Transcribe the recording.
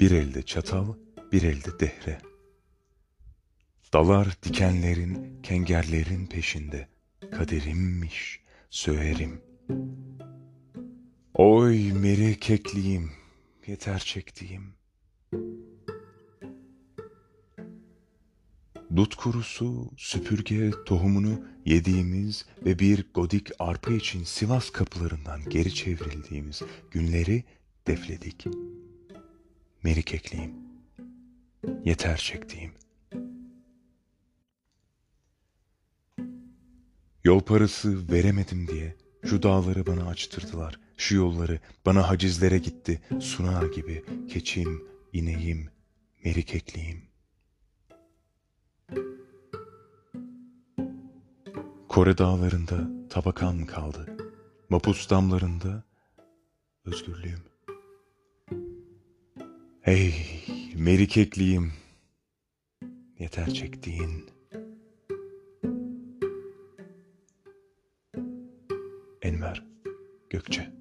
Bir elde çatal, bir elde dehre. Dalar dikenlerin, kengerlerin peşinde. Kaderimmiş, söğerim. Oy meri kekliğim, yeter çektiğim. Dut kurusu, süpürge tohumunu yediğimiz ve bir godik arpa için Sivas kapılarından geri çevrildiğimiz günleri defledik. Merik ekleyeyim. Yeter çektiğim. Yol parası veremedim diye şu dağları bana açtırdılar. Şu yolları bana hacizlere gitti. Sunar gibi keçim, ineğim, merik ekleyeyim. Kore dağlarında tabakan kaldı. Mapus damlarında özgürlüğüm. Ey merikekliğim, yeter çektiğin. Enver Gökçe